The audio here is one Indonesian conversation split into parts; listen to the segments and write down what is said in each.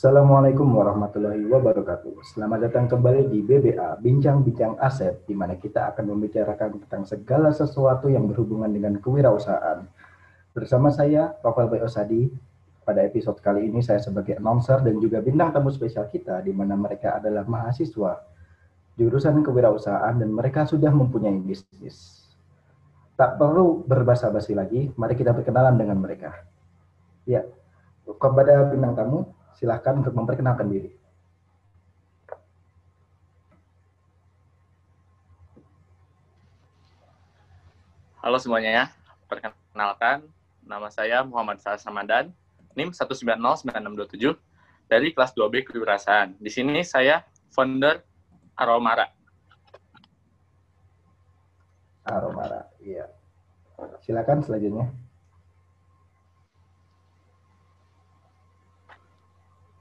Assalamualaikum warahmatullahi wabarakatuh. Selamat datang kembali di BBA, Bincang-Bincang Aset, di mana kita akan membicarakan tentang segala sesuatu yang berhubungan dengan kewirausahaan. Bersama saya, Rafael Bay Osadi. Pada episode kali ini saya sebagai announcer dan juga bintang tamu spesial kita, di mana mereka adalah mahasiswa jurusan kewirausahaan dan mereka sudah mempunyai bisnis. Tak perlu berbasa-basi lagi, mari kita berkenalan dengan mereka. Ya, kepada bintang tamu, silahkan untuk memperkenalkan diri. Halo semuanya ya, perkenalkan nama saya Muhammad Salah Samadan, NIM 1909627 dari kelas 2B Kewirausahaan. Di sini saya founder Aromara. Aromara, iya. Silakan selanjutnya.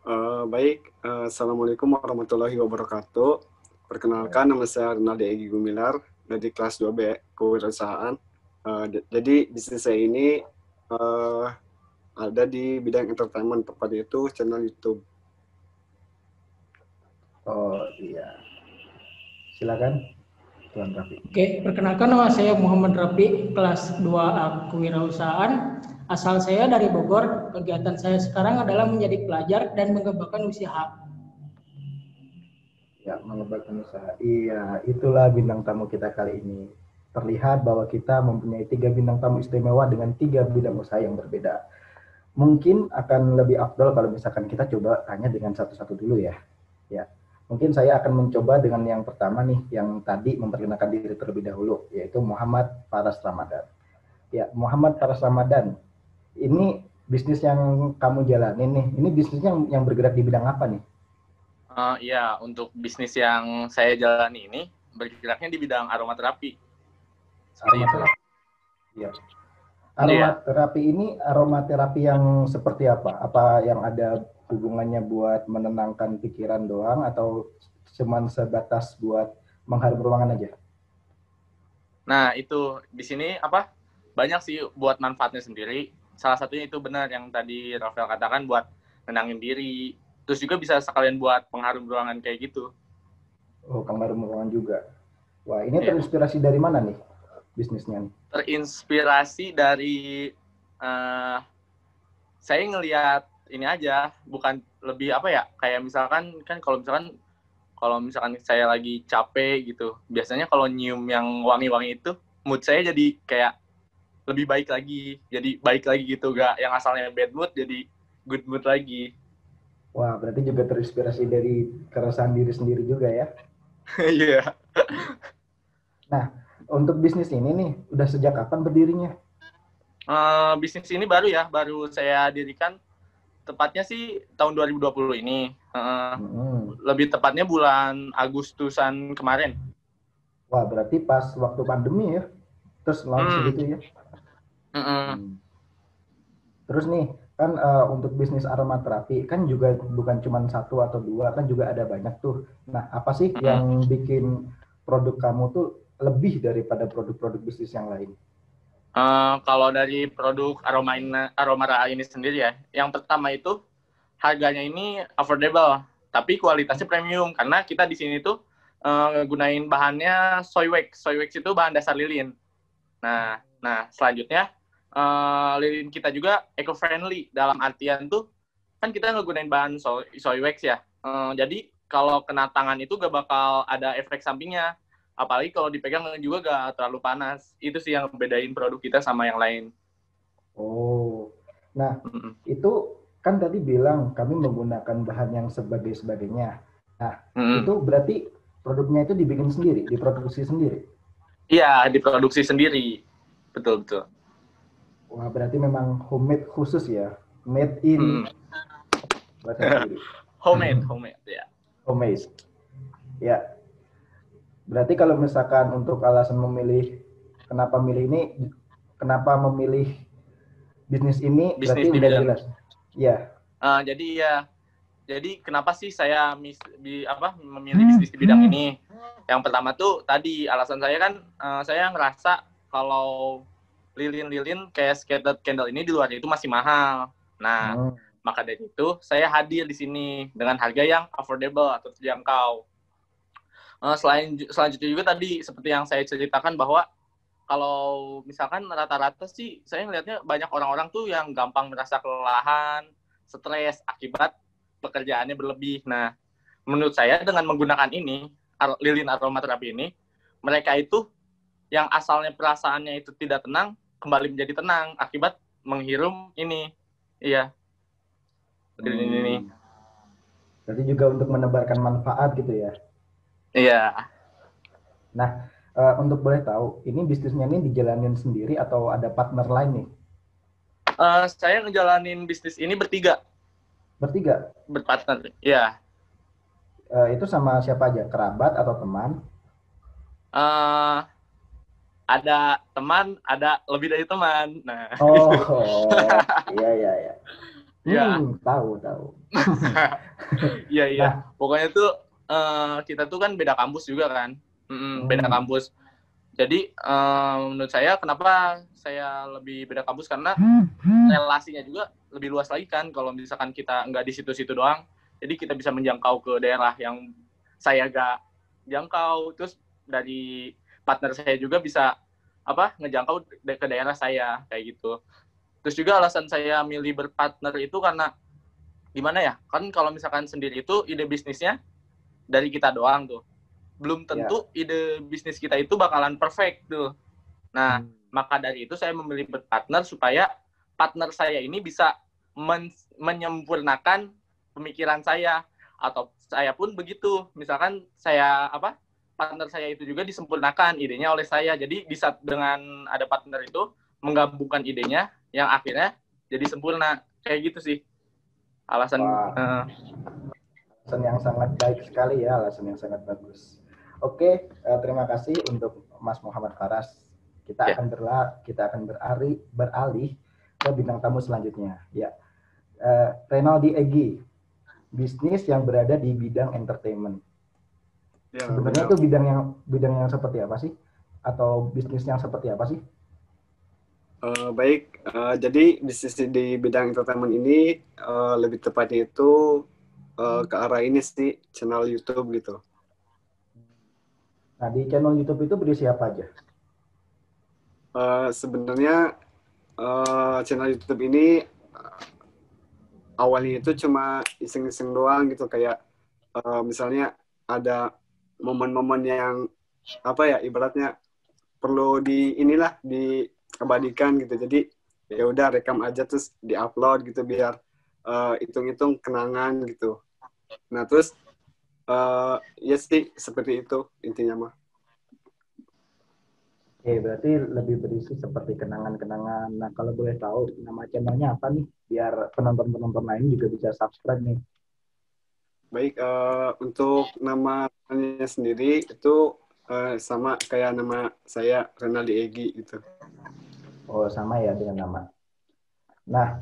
Uh, baik, uh, Assalamualaikum warahmatullahi wabarakatuh. Perkenalkan, nama saya Renaldi Egi Gumilar dari kelas 2B Kewirausahaan. Uh, jadi, bisnis saya ini uh, ada di bidang entertainment, tepatnya itu channel YouTube. Oh iya, silakan Tuan Rafi. Oke, perkenalkan nama saya Muhammad Rafi, kelas 2A Kewirausahaan. Asal saya dari Bogor, kegiatan saya sekarang adalah menjadi pelajar dan mengembangkan usaha. Ya, mengembangkan usaha. Iya, itulah bintang tamu kita kali ini. Terlihat bahwa kita mempunyai tiga bintang tamu istimewa dengan tiga bidang usaha yang berbeda. Mungkin akan lebih afdol kalau misalkan kita coba tanya dengan satu-satu dulu ya. Ya, mungkin saya akan mencoba dengan yang pertama nih, yang tadi memperkenalkan diri terlebih dahulu, yaitu Muhammad Paras Ramadan. Ya, Muhammad Paras Ramadan, ini bisnis yang kamu jalanin nih, ini bisnisnya yang, yang bergerak di bidang apa nih? Uh, iya, untuk bisnis yang saya jalani ini bergeraknya di bidang aromaterapi. Aromaterapi. Iya. Aromaterapi ini aromaterapi yang seperti apa? Apa yang ada hubungannya buat menenangkan pikiran doang atau cuman sebatas buat mengharum ruangan aja? Nah, itu di sini apa? Banyak sih buat manfaatnya sendiri salah satunya itu benar yang tadi Rafael katakan buat nenangin diri. Terus juga bisa sekalian buat pengharum ruangan kayak gitu. Oh, pengharum ruangan juga. Wah, ini yeah. terinspirasi dari mana nih bisnisnya? Nih? Terinspirasi dari uh, saya ngelihat ini aja, bukan lebih apa ya? Kayak misalkan kan kalau misalkan kalau misalkan saya lagi capek gitu, biasanya kalau nyium yang wangi-wangi itu mood saya jadi kayak lebih baik lagi. Jadi baik lagi gitu gak yang asalnya bad mood jadi good mood lagi. Wah berarti juga terinspirasi dari keresahan diri sendiri juga ya? Iya. Nah untuk bisnis ini nih udah sejak kapan berdirinya? Uh, bisnis ini baru ya baru saya dirikan. Tepatnya sih tahun 2020 ini. Uh, hmm. lebih tepatnya bulan Agustusan kemarin. Wah berarti pas waktu pandemi ya? Terus launch hmm. gitu ya Mm -hmm. Terus nih kan uh, untuk bisnis aromaterapi kan juga bukan cuma satu atau dua kan juga ada banyak tuh. Nah apa sih mm -hmm. yang bikin produk kamu tuh lebih daripada produk-produk bisnis yang lain? Uh, kalau dari produk aroma ini, aromara ini sendiri ya, yang pertama itu harganya ini affordable, tapi kualitasnya premium karena kita di sini tuh uh, gunain bahannya soy wax. Soy wax itu bahan dasar lilin. Nah, nah selanjutnya uh, lilin kita juga eco friendly dalam artian tuh kan kita ngegunain bahan soy, soy wax ya. Uh, jadi kalau kena tangan itu gak bakal ada efek sampingnya. Apalagi kalau dipegang juga gak terlalu panas. Itu sih yang bedain produk kita sama yang lain. Oh, nah mm -hmm. itu kan tadi bilang kami menggunakan bahan yang sebagai sebagainya. Nah mm -hmm. itu berarti produknya itu dibikin sendiri, diproduksi sendiri. Iya, diproduksi sendiri. Betul betul. Wah, berarti memang homemade khusus ya. Made in. Hmm. homemade, homemade, ya. Homemade. Ya. Berarti kalau misalkan untuk alasan memilih kenapa milih ini, kenapa memilih bisnis ini, bisnis berarti udah jelas. Ya. Uh, jadi ya, jadi kenapa sih saya mis, di, apa memilih bisnis di bidang ini? Yang pertama tuh tadi alasan saya kan, uh, saya ngerasa kalau lilin-lilin kayak scattered candle ini di luar itu masih mahal. Nah, hmm. Maka dari itu, saya hadir di sini dengan harga yang affordable atau terjangkau. Uh, selain selanjutnya juga tadi seperti yang saya ceritakan bahwa kalau misalkan rata-rata sih saya ngelihatnya banyak orang-orang tuh yang gampang merasa kelelahan, stres akibat pekerjaannya berlebih. Nah, menurut saya dengan menggunakan ini, lilin aromaterapi ini, mereka itu yang asalnya perasaannya itu tidak tenang, kembali menjadi tenang akibat menghirum ini. Iya. Hmm. ini. Berarti juga untuk menebarkan manfaat gitu ya. Iya. Nah, uh, untuk boleh tahu, ini bisnisnya ini dijalanin sendiri atau ada partner lain nih? Uh, saya ngejalanin bisnis ini bertiga. Bertiga? Berpartner, ya. Uh, itu sama siapa aja? Kerabat atau teman? Uh, ada teman, ada lebih dari teman. Nah. Oh, iya iya iya. Ya. Hmm, tahu tahu. Iya iya. Nah. Pokoknya tuh uh, kita tuh kan beda kampus juga kan, mm, beda hmm. kampus. Jadi uh, menurut saya kenapa saya lebih beda kampus karena hmm. relasinya juga lebih luas lagi kan kalau misalkan kita nggak di situ-situ doang. Jadi kita bisa menjangkau ke daerah yang saya gak jangkau. Terus dari partner saya juga bisa apa ngejangkau ke daerah saya kayak gitu. Terus juga alasan saya milih berpartner itu karena gimana ya? Kan kalau misalkan sendiri itu ide bisnisnya dari kita doang tuh. Belum tentu yeah. ide bisnis kita itu bakalan perfect tuh. Nah, hmm. maka dari itu saya memilih berpartner supaya partner saya ini bisa men menyempurnakan pemikiran saya atau saya pun begitu. Misalkan saya apa? Partner saya itu juga disempurnakan idenya oleh saya. Jadi bisa dengan ada partner itu menggabungkan idenya yang akhirnya jadi sempurna. Kayak gitu sih. Alasan uh, alasan yang sangat baik sekali ya, alasan yang sangat bagus. Oke, uh, terima kasih untuk Mas Muhammad Faras. Kita yeah. akan berla kita akan beralih beralih ke bintang tamu selanjutnya. Ya, uh, Renaldi Egi, bisnis yang berada di bidang entertainment. Ya, Sebenarnya itu bidang yang bidang yang seperti apa sih? Atau bisnis yang seperti apa sih? Uh, baik, uh, jadi bisnis di bidang entertainment ini uh, lebih tepatnya itu uh, ke arah ini sih channel YouTube gitu. Nah di channel YouTube itu berisi apa aja? Uh, sebenarnya uh, channel YouTube ini uh, awalnya itu cuma iseng-iseng doang gitu kayak uh, misalnya ada momen-momen yang apa ya ibaratnya perlu di inilah diabadikan gitu jadi ya udah rekam aja terus diupload gitu biar hitung-hitung uh, kenangan gitu Nah terus uh, ya sih seperti itu intinya mah. Oke, berarti lebih berisi seperti kenangan-kenangan. Nah, kalau boleh tahu nama channelnya apa nih? Biar penonton-penonton lain juga bisa subscribe nih. Baik, uh, untuk nama channelnya sendiri itu uh, sama kayak nama saya Renaldi Egi gitu. Oh, sama ya dengan nama. Nah,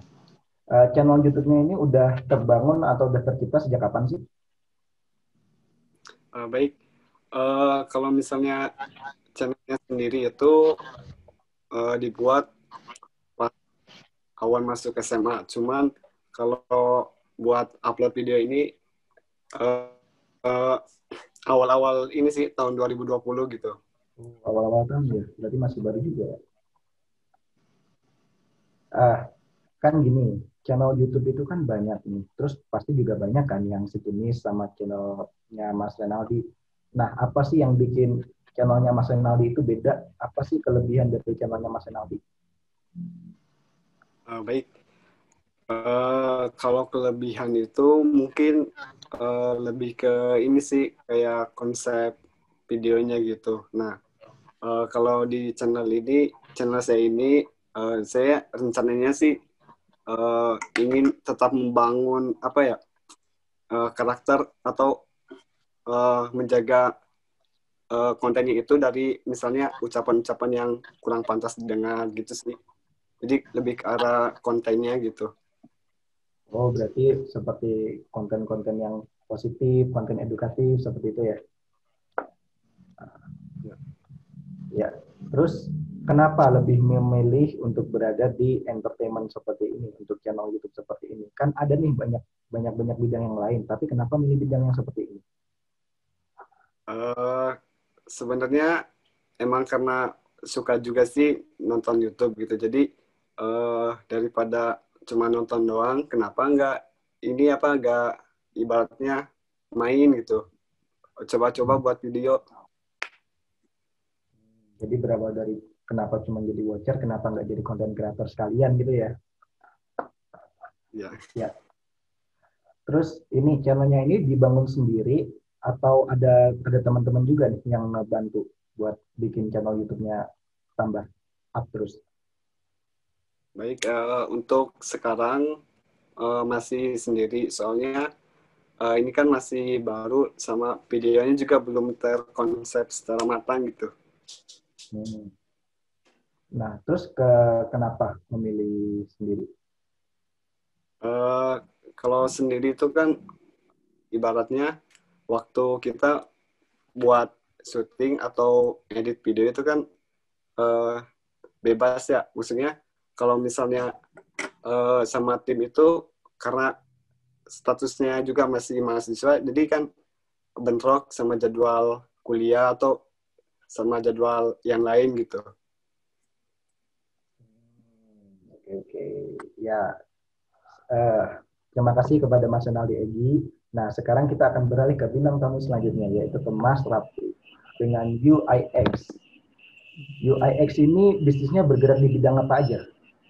uh, channel YouTube-nya ini udah terbangun atau udah tercipta sejak kapan sih? Uh, baik, uh, kalau misalnya channelnya sendiri itu uh, dibuat pas awal masuk SMA. Cuman kalau buat upload video ini uh, uh, awal-awal ini sih tahun 2020 gitu. Awal-awal tahun ya, berarti masih baru juga. Ah, kan gini, channel YouTube itu kan banyak nih. Terus pasti juga banyak kan yang sejenis sama channelnya Mas Renaldi. Nah, apa sih yang bikin channelnya Mas Renaldi itu beda? Apa sih kelebihan dari channelnya Mas Renaldi? Uh, baik. Uh, kalau kelebihan itu mungkin uh, lebih ke ini sih kayak konsep videonya gitu. Nah, uh, kalau di channel ini, channel saya ini, uh, saya rencananya sih uh, ingin tetap membangun apa ya uh, karakter atau uh, menjaga uh, kontennya itu dari misalnya ucapan-ucapan yang kurang pantas didengar gitu sih. Jadi lebih ke arah kontennya gitu. Oh, berarti seperti konten-konten yang positif, konten edukatif seperti itu ya. Ya. ya. Terus kenapa lebih memilih untuk berada di entertainment seperti ini untuk channel YouTube seperti ini? Kan ada nih banyak banyak banyak bidang yang lain, tapi kenapa milih bidang yang seperti ini? Uh, sebenarnya emang karena suka juga sih nonton YouTube gitu. Jadi uh, daripada cuma nonton doang, kenapa enggak ini apa enggak ibaratnya main gitu. Coba-coba buat video. Jadi berawal dari kenapa cuma jadi watcher, kenapa nggak jadi content creator sekalian gitu ya? Iya. Ya. Terus ini channelnya ini dibangun sendiri atau ada ada teman-teman juga nih yang ngebantu buat bikin channel YouTube-nya tambah up terus? Baik, uh, untuk sekarang uh, masih sendiri soalnya uh, ini kan masih baru sama videonya juga belum terkonsep secara matang gitu. Hmm. Nah, terus ke kenapa memilih sendiri? Uh, kalau sendiri itu kan ibaratnya waktu kita buat syuting atau edit video itu kan uh, bebas ya. Maksudnya kalau misalnya uh, sama tim itu karena statusnya juga masih mahasiswa, jadi kan bentrok sama jadwal kuliah atau sama jadwal yang lain gitu. Oke. Ya, uh, terima kasih kepada Mas Ronaldi Egi. Nah, sekarang kita akan beralih ke bintang tamu selanjutnya, yaitu ke Mas Rafi dengan UIX. UIX ini bisnisnya bergerak di bidang apa aja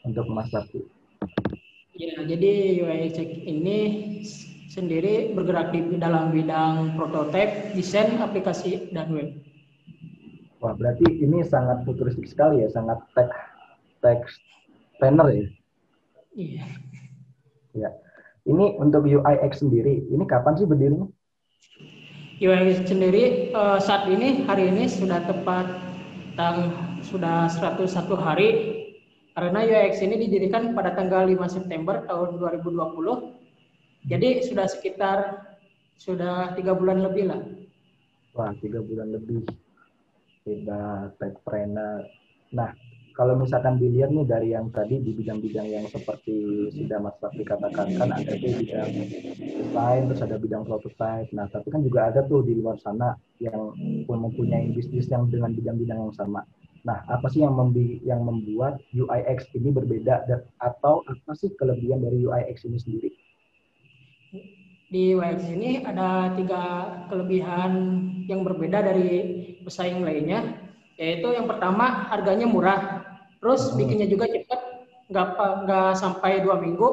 untuk Mas Rafi? Ya, jadi UIX ini sendiri bergerak di dalam bidang prototipe, desain, aplikasi, dan web. Wah, berarti ini sangat futuristik sekali ya, sangat tech, tech planner ya? Iya. Ya. Ini untuk UIX sendiri, ini kapan sih berdirinya? UIX sendiri uh, saat ini hari ini sudah tepat tang sudah 101 hari karena UIX ini didirikan pada tanggal 5 September tahun 2020. Jadi sudah sekitar sudah tiga bulan lebih lah. Wah, tiga bulan lebih. Tidak techpreneur. Nah, kalau misalkan dilihat nih dari yang tadi di bidang-bidang yang seperti sudah Mas Raffi katakan kan ada tuh bidang desain terus ada bidang prototype nah tapi kan juga ada tuh di luar sana yang mempunyai bisnis yang dengan bidang-bidang yang sama nah apa sih yang membi yang membuat UIX ini berbeda dan atau apa sih kelebihan dari UIX ini sendiri? Di UIX ini ada tiga kelebihan yang berbeda dari pesaing lainnya yaitu yang pertama harganya murah. Terus hmm. bikinnya juga cepat nggak nggak sampai dua minggu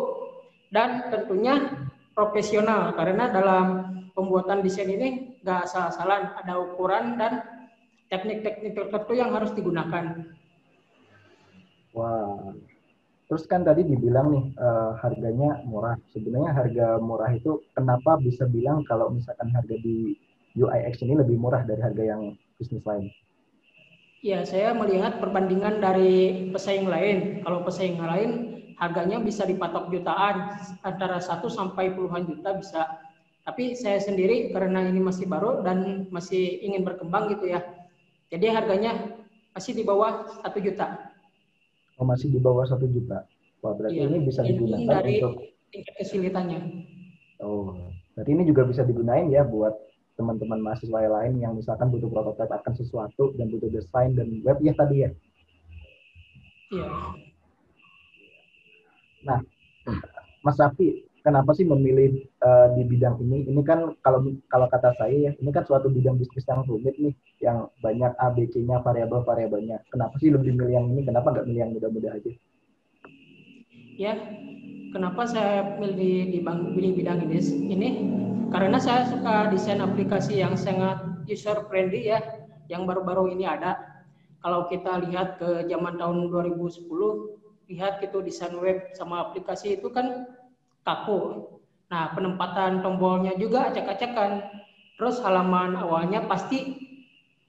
dan tentunya profesional. Karena dalam pembuatan desain ini nggak asal-asalan ada ukuran dan teknik-teknik tertentu yang harus digunakan. Wah, terus kan tadi dibilang nih uh, harganya murah. Sebenarnya harga murah itu kenapa bisa bilang kalau misalkan harga di UIX ini lebih murah dari harga yang bisnis lain? Ya, saya melihat perbandingan dari pesaing lain. Kalau pesaing lain harganya bisa dipatok jutaan, antara 1 sampai puluhan juta bisa. Tapi saya sendiri karena ini masih baru dan masih ingin berkembang gitu ya. Jadi harganya masih di bawah satu juta. Oh, masih di bawah satu juta. Wah, berarti ya, ini bisa digunakan dari untuk tingkat kesulitannya. Oh, berarti ini juga bisa digunain ya buat teman-teman mahasiswa yang lain yang misalkan butuh prototipe akan sesuatu dan butuh desain dan web ya tadi ya. Iya. Nah, Mas Safi, kenapa sih memilih uh, di bidang ini? Ini kan kalau kalau kata saya ya, ini kan suatu bidang bisnis yang rumit nih, yang banyak ABC-nya, variabel-variabelnya. Kenapa sih lebih milih yang ini? Kenapa nggak milih yang mudah-mudah aja? Ya, kenapa saya milih di pilih bidang ini? Ini karena saya suka desain aplikasi yang sangat user friendly ya, yang baru-baru ini ada. Kalau kita lihat ke zaman tahun 2010, lihat gitu desain web sama aplikasi itu kan kaku. Nah, penempatan tombolnya juga acak-acakan. Terus halaman awalnya pasti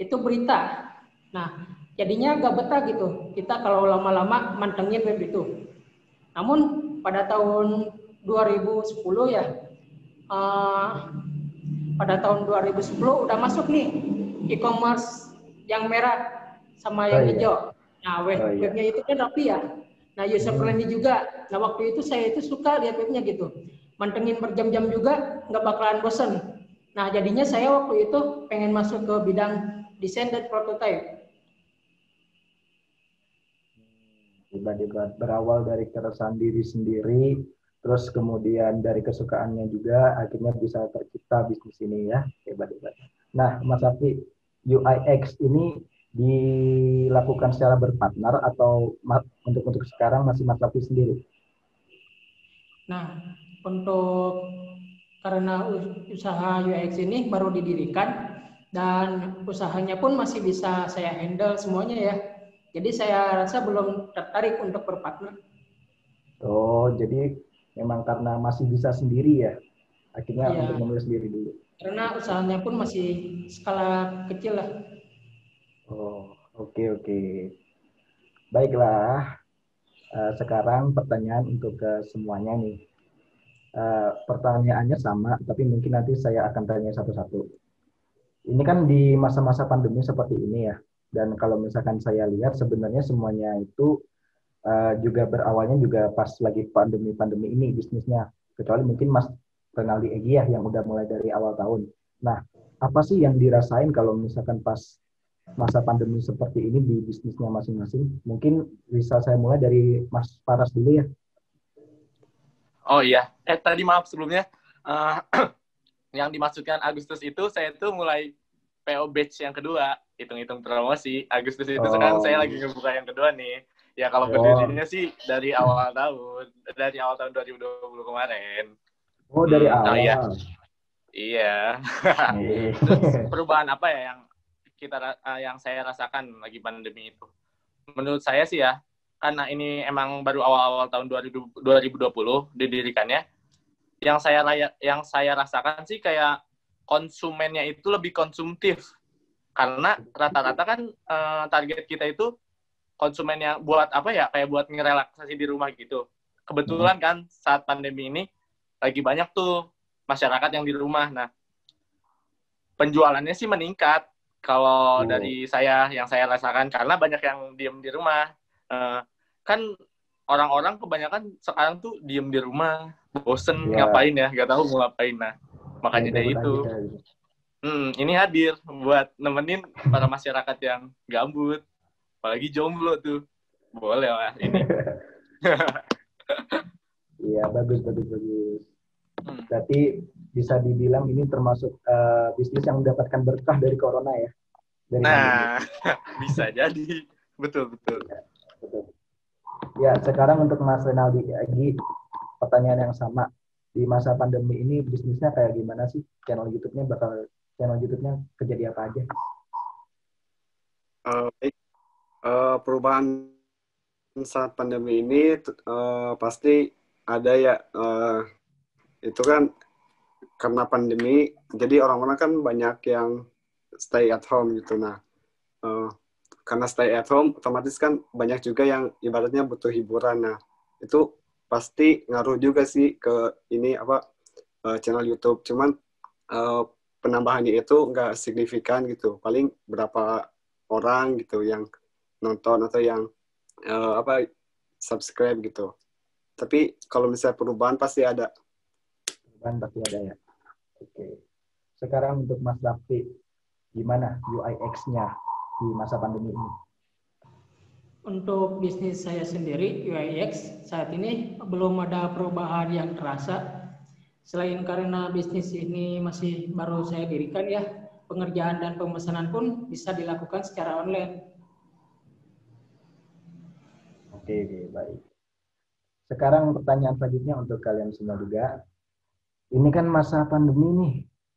itu berita. Nah, jadinya agak betah gitu. Kita kalau lama-lama mantengin web itu. Namun pada tahun 2010 ya uh, pada tahun 2010 udah masuk nih e-commerce yang merah sama yang oh, iya. hijau. Nah, web, oh, iya. webnya itu kan rapi ya. Nah, user friendly juga. Nah, waktu itu saya itu suka lihat webnya gitu. Mantengin berjam-jam juga, nggak bakalan bosen. Nah, jadinya saya waktu itu pengen masuk ke bidang desain dan prototype. Tiba-tiba berawal dari keresahan diri sendiri, terus kemudian dari kesukaannya juga, akhirnya bisa tercipta bisnis ini ya. Hebat-hebat. Nah, Mas Afi, UIX ini dilakukan secara berpartner atau untuk untuk sekarang masih Mas Afi sendiri? Nah, untuk karena usaha UX ini baru didirikan dan usahanya pun masih bisa saya handle semuanya ya. Jadi saya rasa belum tertarik untuk berpartner. Oh, jadi memang karena masih bisa sendiri ya, akhirnya ya. untuk memulai sendiri dulu. Karena usahanya pun masih skala kecil lah. Oh, oke okay, oke. Okay. Baiklah. Uh, sekarang pertanyaan untuk ke semuanya nih. Uh, pertanyaannya sama, tapi mungkin nanti saya akan tanya satu-satu. Ini kan di masa-masa pandemi seperti ini ya. Dan kalau misalkan saya lihat sebenarnya semuanya itu uh, juga berawalnya juga pas lagi pandemi-pandemi ini bisnisnya. Kecuali mungkin Mas Renaldi Egi ya yang udah mulai dari awal tahun. Nah, apa sih yang dirasain kalau misalkan pas masa pandemi seperti ini di bisnisnya masing-masing? Mungkin bisa saya mulai dari Mas Paras dulu ya. Oh iya, eh tadi maaf sebelumnya uh, yang dimaksudkan Agustus itu saya tuh mulai PO batch yang kedua, hitung-hitung promosi. Agustus itu oh. sekarang saya lagi ngebuka yang kedua nih. Ya kalau oh. berdirinya sih dari awal tahun, dari awal tahun 2020 kemarin. Oh dari hmm, awal. Oh, iya. Iya. perubahan apa ya yang kita uh, yang saya rasakan lagi pandemi itu? Menurut saya sih ya, karena ini emang baru awal-awal tahun 2020 didirikannya, yang saya yang saya rasakan sih kayak konsumennya itu lebih konsumtif karena rata-rata kan uh, target kita itu konsumen yang buat apa ya kayak buat ngerelaksasi di rumah gitu kebetulan kan saat pandemi ini lagi banyak tuh masyarakat yang di rumah. Nah, penjualannya sih meningkat kalau oh. dari saya yang saya rasakan karena banyak yang diem di rumah. Uh, kan orang-orang kebanyakan sekarang tuh diem di rumah, bosen yeah. ngapain ya, gak tahu mau ngapain. Nah, makanya dari itu. Hmm, ini hadir buat nemenin para masyarakat yang gambut, apalagi jomblo tuh. Boleh lah ini. Iya, bagus, bagus, bagus. Hmm. Berarti bisa dibilang ini termasuk uh, bisnis yang mendapatkan berkah dari corona ya. Dari nah, bisa jadi. Betul, betul. Ya, betul. Ya, sekarang untuk Mas Renaldi lagi pertanyaan yang sama. Di masa pandemi ini bisnisnya kayak gimana sih? Channel YouTube-nya bakal channel YouTube-nya kejadian apa aja? Uh, uh, perubahan saat pandemi ini uh, pasti ada ya uh, itu kan karena pandemi jadi orang-orang kan banyak yang stay at home gitu. Nah uh, karena stay at home otomatis kan banyak juga yang ibaratnya butuh hiburan. Nah itu pasti ngaruh juga sih ke ini apa uh, channel YouTube. Cuman uh, penambahannya itu nggak signifikan gitu. Paling berapa orang gitu yang nonton atau yang uh, apa subscribe gitu. Tapi kalau misalnya perubahan pasti ada. Kan pasti ada ya. Oke. Sekarang untuk Mas Davi, gimana UIX-nya di masa pandemi ini? Untuk bisnis saya sendiri, UIX, saat ini belum ada perubahan yang terasa. Selain karena bisnis ini masih baru saya dirikan ya, pengerjaan dan pemesanan pun bisa dilakukan secara online. Oke, baik. Sekarang pertanyaan selanjutnya untuk kalian semua juga ini kan masa pandemi nih.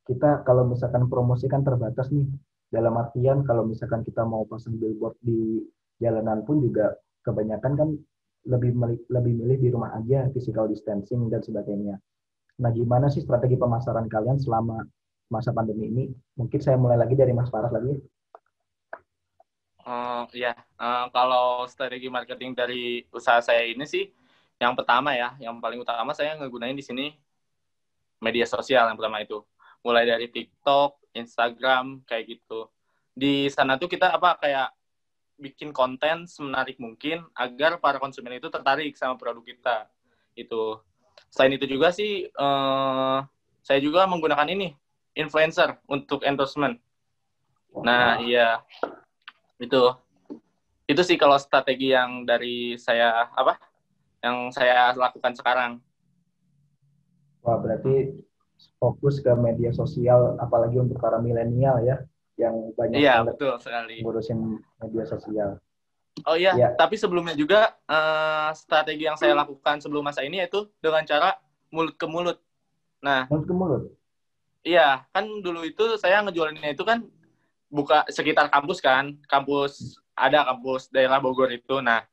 Kita kalau misalkan promosi kan terbatas nih. Dalam artian kalau misalkan kita mau pasang billboard di jalanan pun juga kebanyakan kan lebih milih, lebih milih di rumah aja, physical distancing dan sebagainya. Nah, gimana sih strategi pemasaran kalian selama masa pandemi ini? Mungkin saya mulai lagi dari Mas Faras lagi. Uh, ya, uh, kalau strategi marketing dari usaha saya ini sih, yang pertama ya, yang paling utama saya ngegunain di sini media sosial yang pertama itu mulai dari TikTok, Instagram kayak gitu. Di sana tuh kita apa kayak bikin konten semenarik mungkin agar para konsumen itu tertarik sama produk kita. Itu. Selain itu juga sih, uh, saya juga menggunakan ini influencer untuk endorsement. Nah, iya. Itu. Itu sih kalau strategi yang dari saya apa? Yang saya lakukan sekarang. Wah, berarti fokus ke media sosial apalagi untuk para milenial ya yang banyak iya, betul sekali. ngurusin media sosial. Oh iya, ya. tapi sebelumnya juga uh, strategi yang saya lakukan sebelum masa ini yaitu dengan cara mulut ke mulut. Nah, mulut ke mulut. Iya, kan dulu itu saya ngejualinnya itu kan buka sekitar kampus kan, kampus ada kampus daerah Bogor itu. Nah,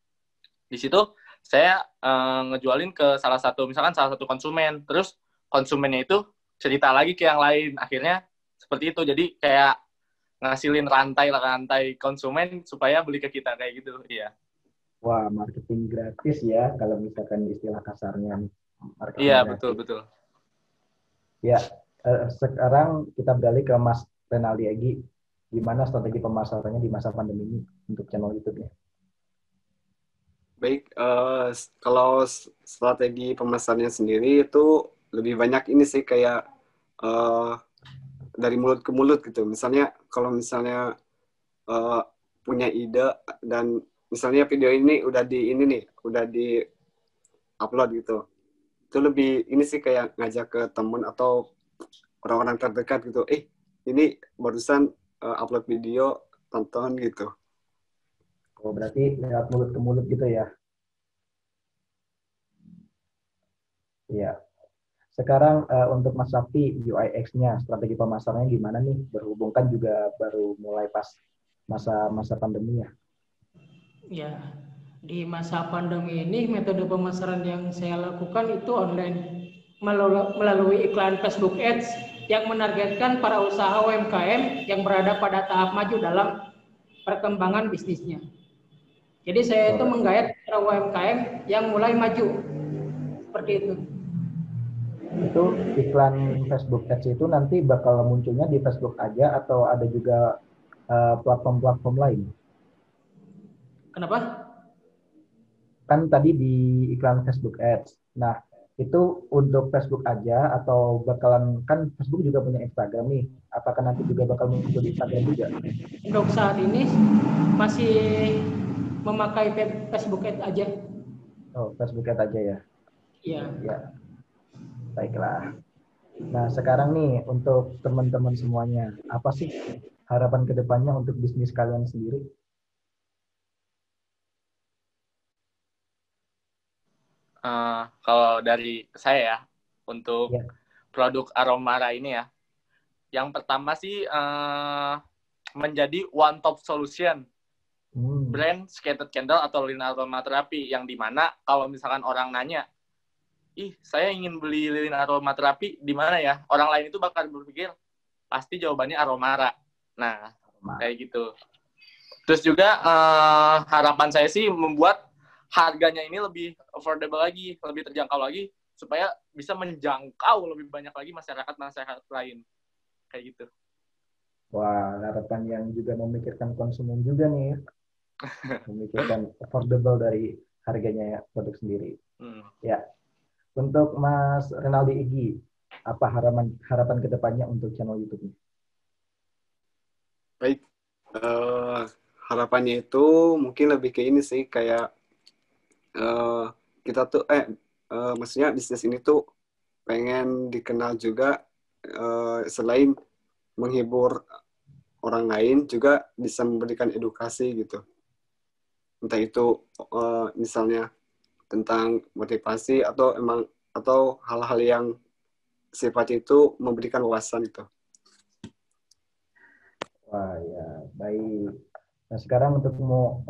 di situ saya uh, ngejualin ke salah satu misalkan salah satu konsumen, terus konsumennya itu cerita lagi ke yang lain. Akhirnya seperti itu. Jadi kayak ngasilin rantai rantai konsumen supaya beli ke kita kayak gitu. Iya. Wah marketing gratis ya kalau misalkan istilah kasarnya iya betul betul. Ya eh, sekarang kita beralih ke Mas Renaldi Egi. Gimana strategi pemasarannya di masa pandemi ini untuk channel YouTube-nya baik uh, kalau strategi pemasarannya sendiri itu lebih banyak ini sih kayak uh, dari mulut ke mulut gitu. Misalnya kalau misalnya uh, punya ide dan misalnya video ini udah di ini nih, udah di upload gitu. Itu lebih ini sih kayak ngajak ke temen atau orang-orang terdekat gitu. Eh, ini barusan uh, upload video, tonton gitu. Oh, berarti lewat mulut ke mulut gitu ya? Iya. Sekarang uh, untuk Mas Safi UIX-nya, strategi pemasarannya gimana nih? Berhubungkan juga baru mulai pas masa-masa pandemi ya. Ya, di masa pandemi ini metode pemasaran yang saya lakukan itu online melalui iklan Facebook Ads yang menargetkan para usaha UMKM yang berada pada tahap maju dalam perkembangan bisnisnya. Jadi saya itu menggayat para UMKM yang mulai maju. Seperti itu itu iklan Facebook Ads itu nanti bakal munculnya di Facebook aja atau ada juga eh, platform-platform uh, lain? Kenapa? Kan tadi di iklan Facebook Ads. Nah, itu untuk Facebook aja atau bakalan kan Facebook juga punya Instagram nih. Apakah nanti juga bakal muncul di Instagram juga? Untuk saat ini masih memakai Facebook Ads aja. Oh, Facebook Ads aja ya. Iya. Ya. Baiklah. Nah, sekarang nih untuk teman-teman semuanya, apa sih harapan ke depannya untuk bisnis kalian sendiri? Uh, kalau dari saya ya, untuk yeah. produk Aromara ini ya, yang pertama sih uh, menjadi one top solution hmm. brand skated candle atau lilin aromaterapi yang di mana kalau misalkan orang nanya ih saya ingin beli lilin aromaterapi di mana ya? Orang lain itu bakal berpikir pasti jawabannya aromara. Nah, Aroma. kayak gitu. Terus juga uh, harapan saya sih membuat harganya ini lebih affordable lagi, lebih terjangkau lagi supaya bisa menjangkau lebih banyak lagi masyarakat-masyarakat lain. Kayak gitu. Wah, harapan yang juga memikirkan konsumen juga nih. Memikirkan affordable dari harganya ya, produk sendiri. Hmm. Ya, untuk Mas Renaldi Igi, apa harapan harapan ke depannya untuk channel YouTube-nya? Baik, uh, harapannya itu mungkin lebih ke ini sih kayak uh, kita tuh eh uh, maksudnya bisnis ini tuh pengen dikenal juga uh, selain menghibur orang lain juga bisa memberikan edukasi gitu entah itu uh, misalnya tentang motivasi atau emang atau hal-hal yang sifat itu memberikan wawasan itu. Wah ya baik. Nah sekarang untuk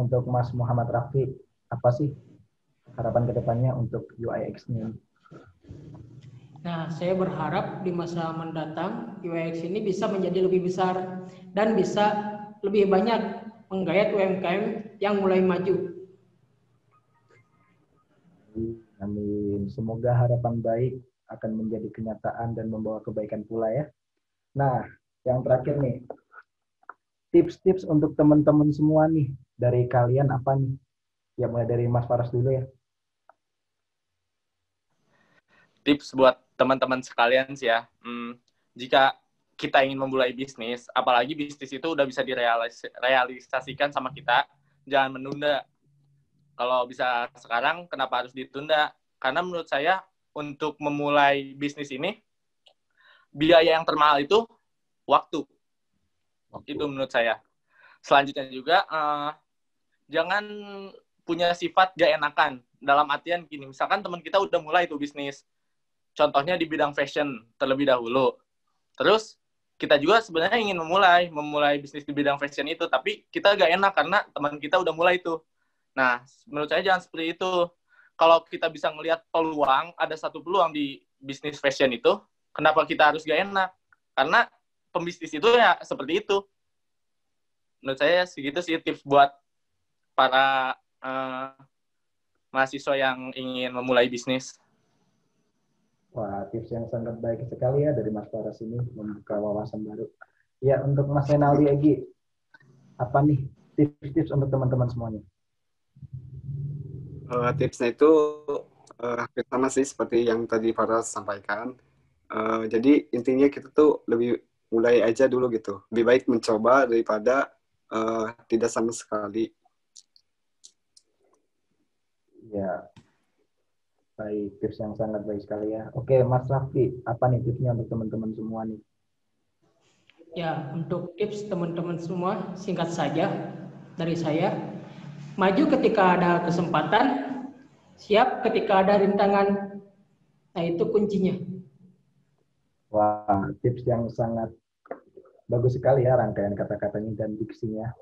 untuk Mas Muhammad Rafi apa sih harapan ke depannya untuk UIX-nya? Nah, saya berharap di masa mendatang UIX ini bisa menjadi lebih besar dan bisa lebih banyak menggayat UMKM yang mulai maju Amin. Semoga harapan baik akan menjadi kenyataan dan membawa kebaikan pula ya. Nah, yang terakhir nih, tips-tips untuk teman-teman semua nih dari kalian apa nih? Ya mulai dari Mas Faras dulu ya. Tips buat teman-teman sekalian sih ya. Hmm, jika kita ingin memulai bisnis, apalagi bisnis itu udah bisa direalisasikan sama kita, jangan menunda. Kalau bisa sekarang, kenapa harus ditunda? Karena menurut saya untuk memulai bisnis ini, biaya yang termahal itu waktu itu menurut saya. Selanjutnya juga uh, jangan punya sifat gak enakan. Dalam artian gini, misalkan teman kita udah mulai tuh bisnis. Contohnya di bidang fashion terlebih dahulu. Terus kita juga sebenarnya ingin memulai memulai bisnis di bidang fashion itu, tapi kita gak enak karena teman kita udah mulai tuh. Nah, menurut saya jangan seperti itu. Kalau kita bisa melihat peluang, ada satu peluang di bisnis fashion itu, kenapa kita harus gak enak? Karena pembisnis itu ya seperti itu. Menurut saya segitu sih tips buat para uh, mahasiswa yang ingin memulai bisnis. Wah, tips yang sangat baik sekali ya dari Mas Faras ini membuka wawasan baru. Ya, untuk Mas Renaldi Egi, apa nih tips-tips untuk teman-teman semuanya? Uh, tipsnya itu uh, sama sih seperti yang tadi Faras sampaikan. Uh, jadi intinya kita tuh lebih mulai aja dulu gitu. Lebih baik mencoba daripada uh, tidak sama sekali. Ya, baik tips yang sangat baik sekali ya. Oke, Mas Raffi, apa nih tipsnya untuk teman-teman semua nih? Ya, untuk tips teman-teman semua singkat saja dari saya. Maju ketika ada kesempatan, siap ketika ada rintangan. Nah, itu kuncinya. Wah, tips yang sangat bagus sekali ya rangkaian kata-katanya dan diksinya.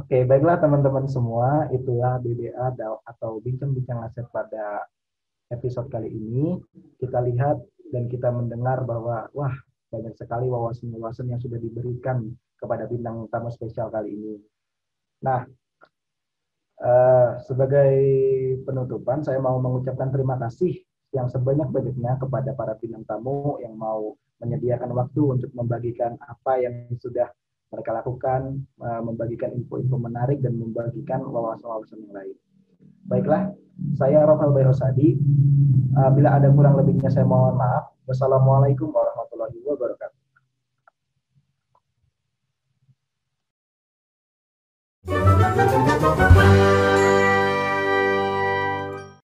Oke, baiklah teman-teman semua, itulah BBA atau bincang-bincang aset pada episode kali ini. Kita lihat dan kita mendengar bahwa wah banyak sekali wawasan-wawasan yang sudah diberikan kepada bintang tamu spesial kali ini. Nah, uh, sebagai penutupan saya mau mengucapkan terima kasih yang sebanyak-banyaknya kepada para bintang tamu yang mau menyediakan waktu untuk membagikan apa yang sudah mereka lakukan, eh, membagikan info-info menarik dan membagikan wawasan-wawasan yang lain. Baiklah, saya Rafael Bayrosadi. Eh, bila ada kurang lebihnya saya mohon maaf. Wassalamualaikum warahmatullahi wabarakatuh.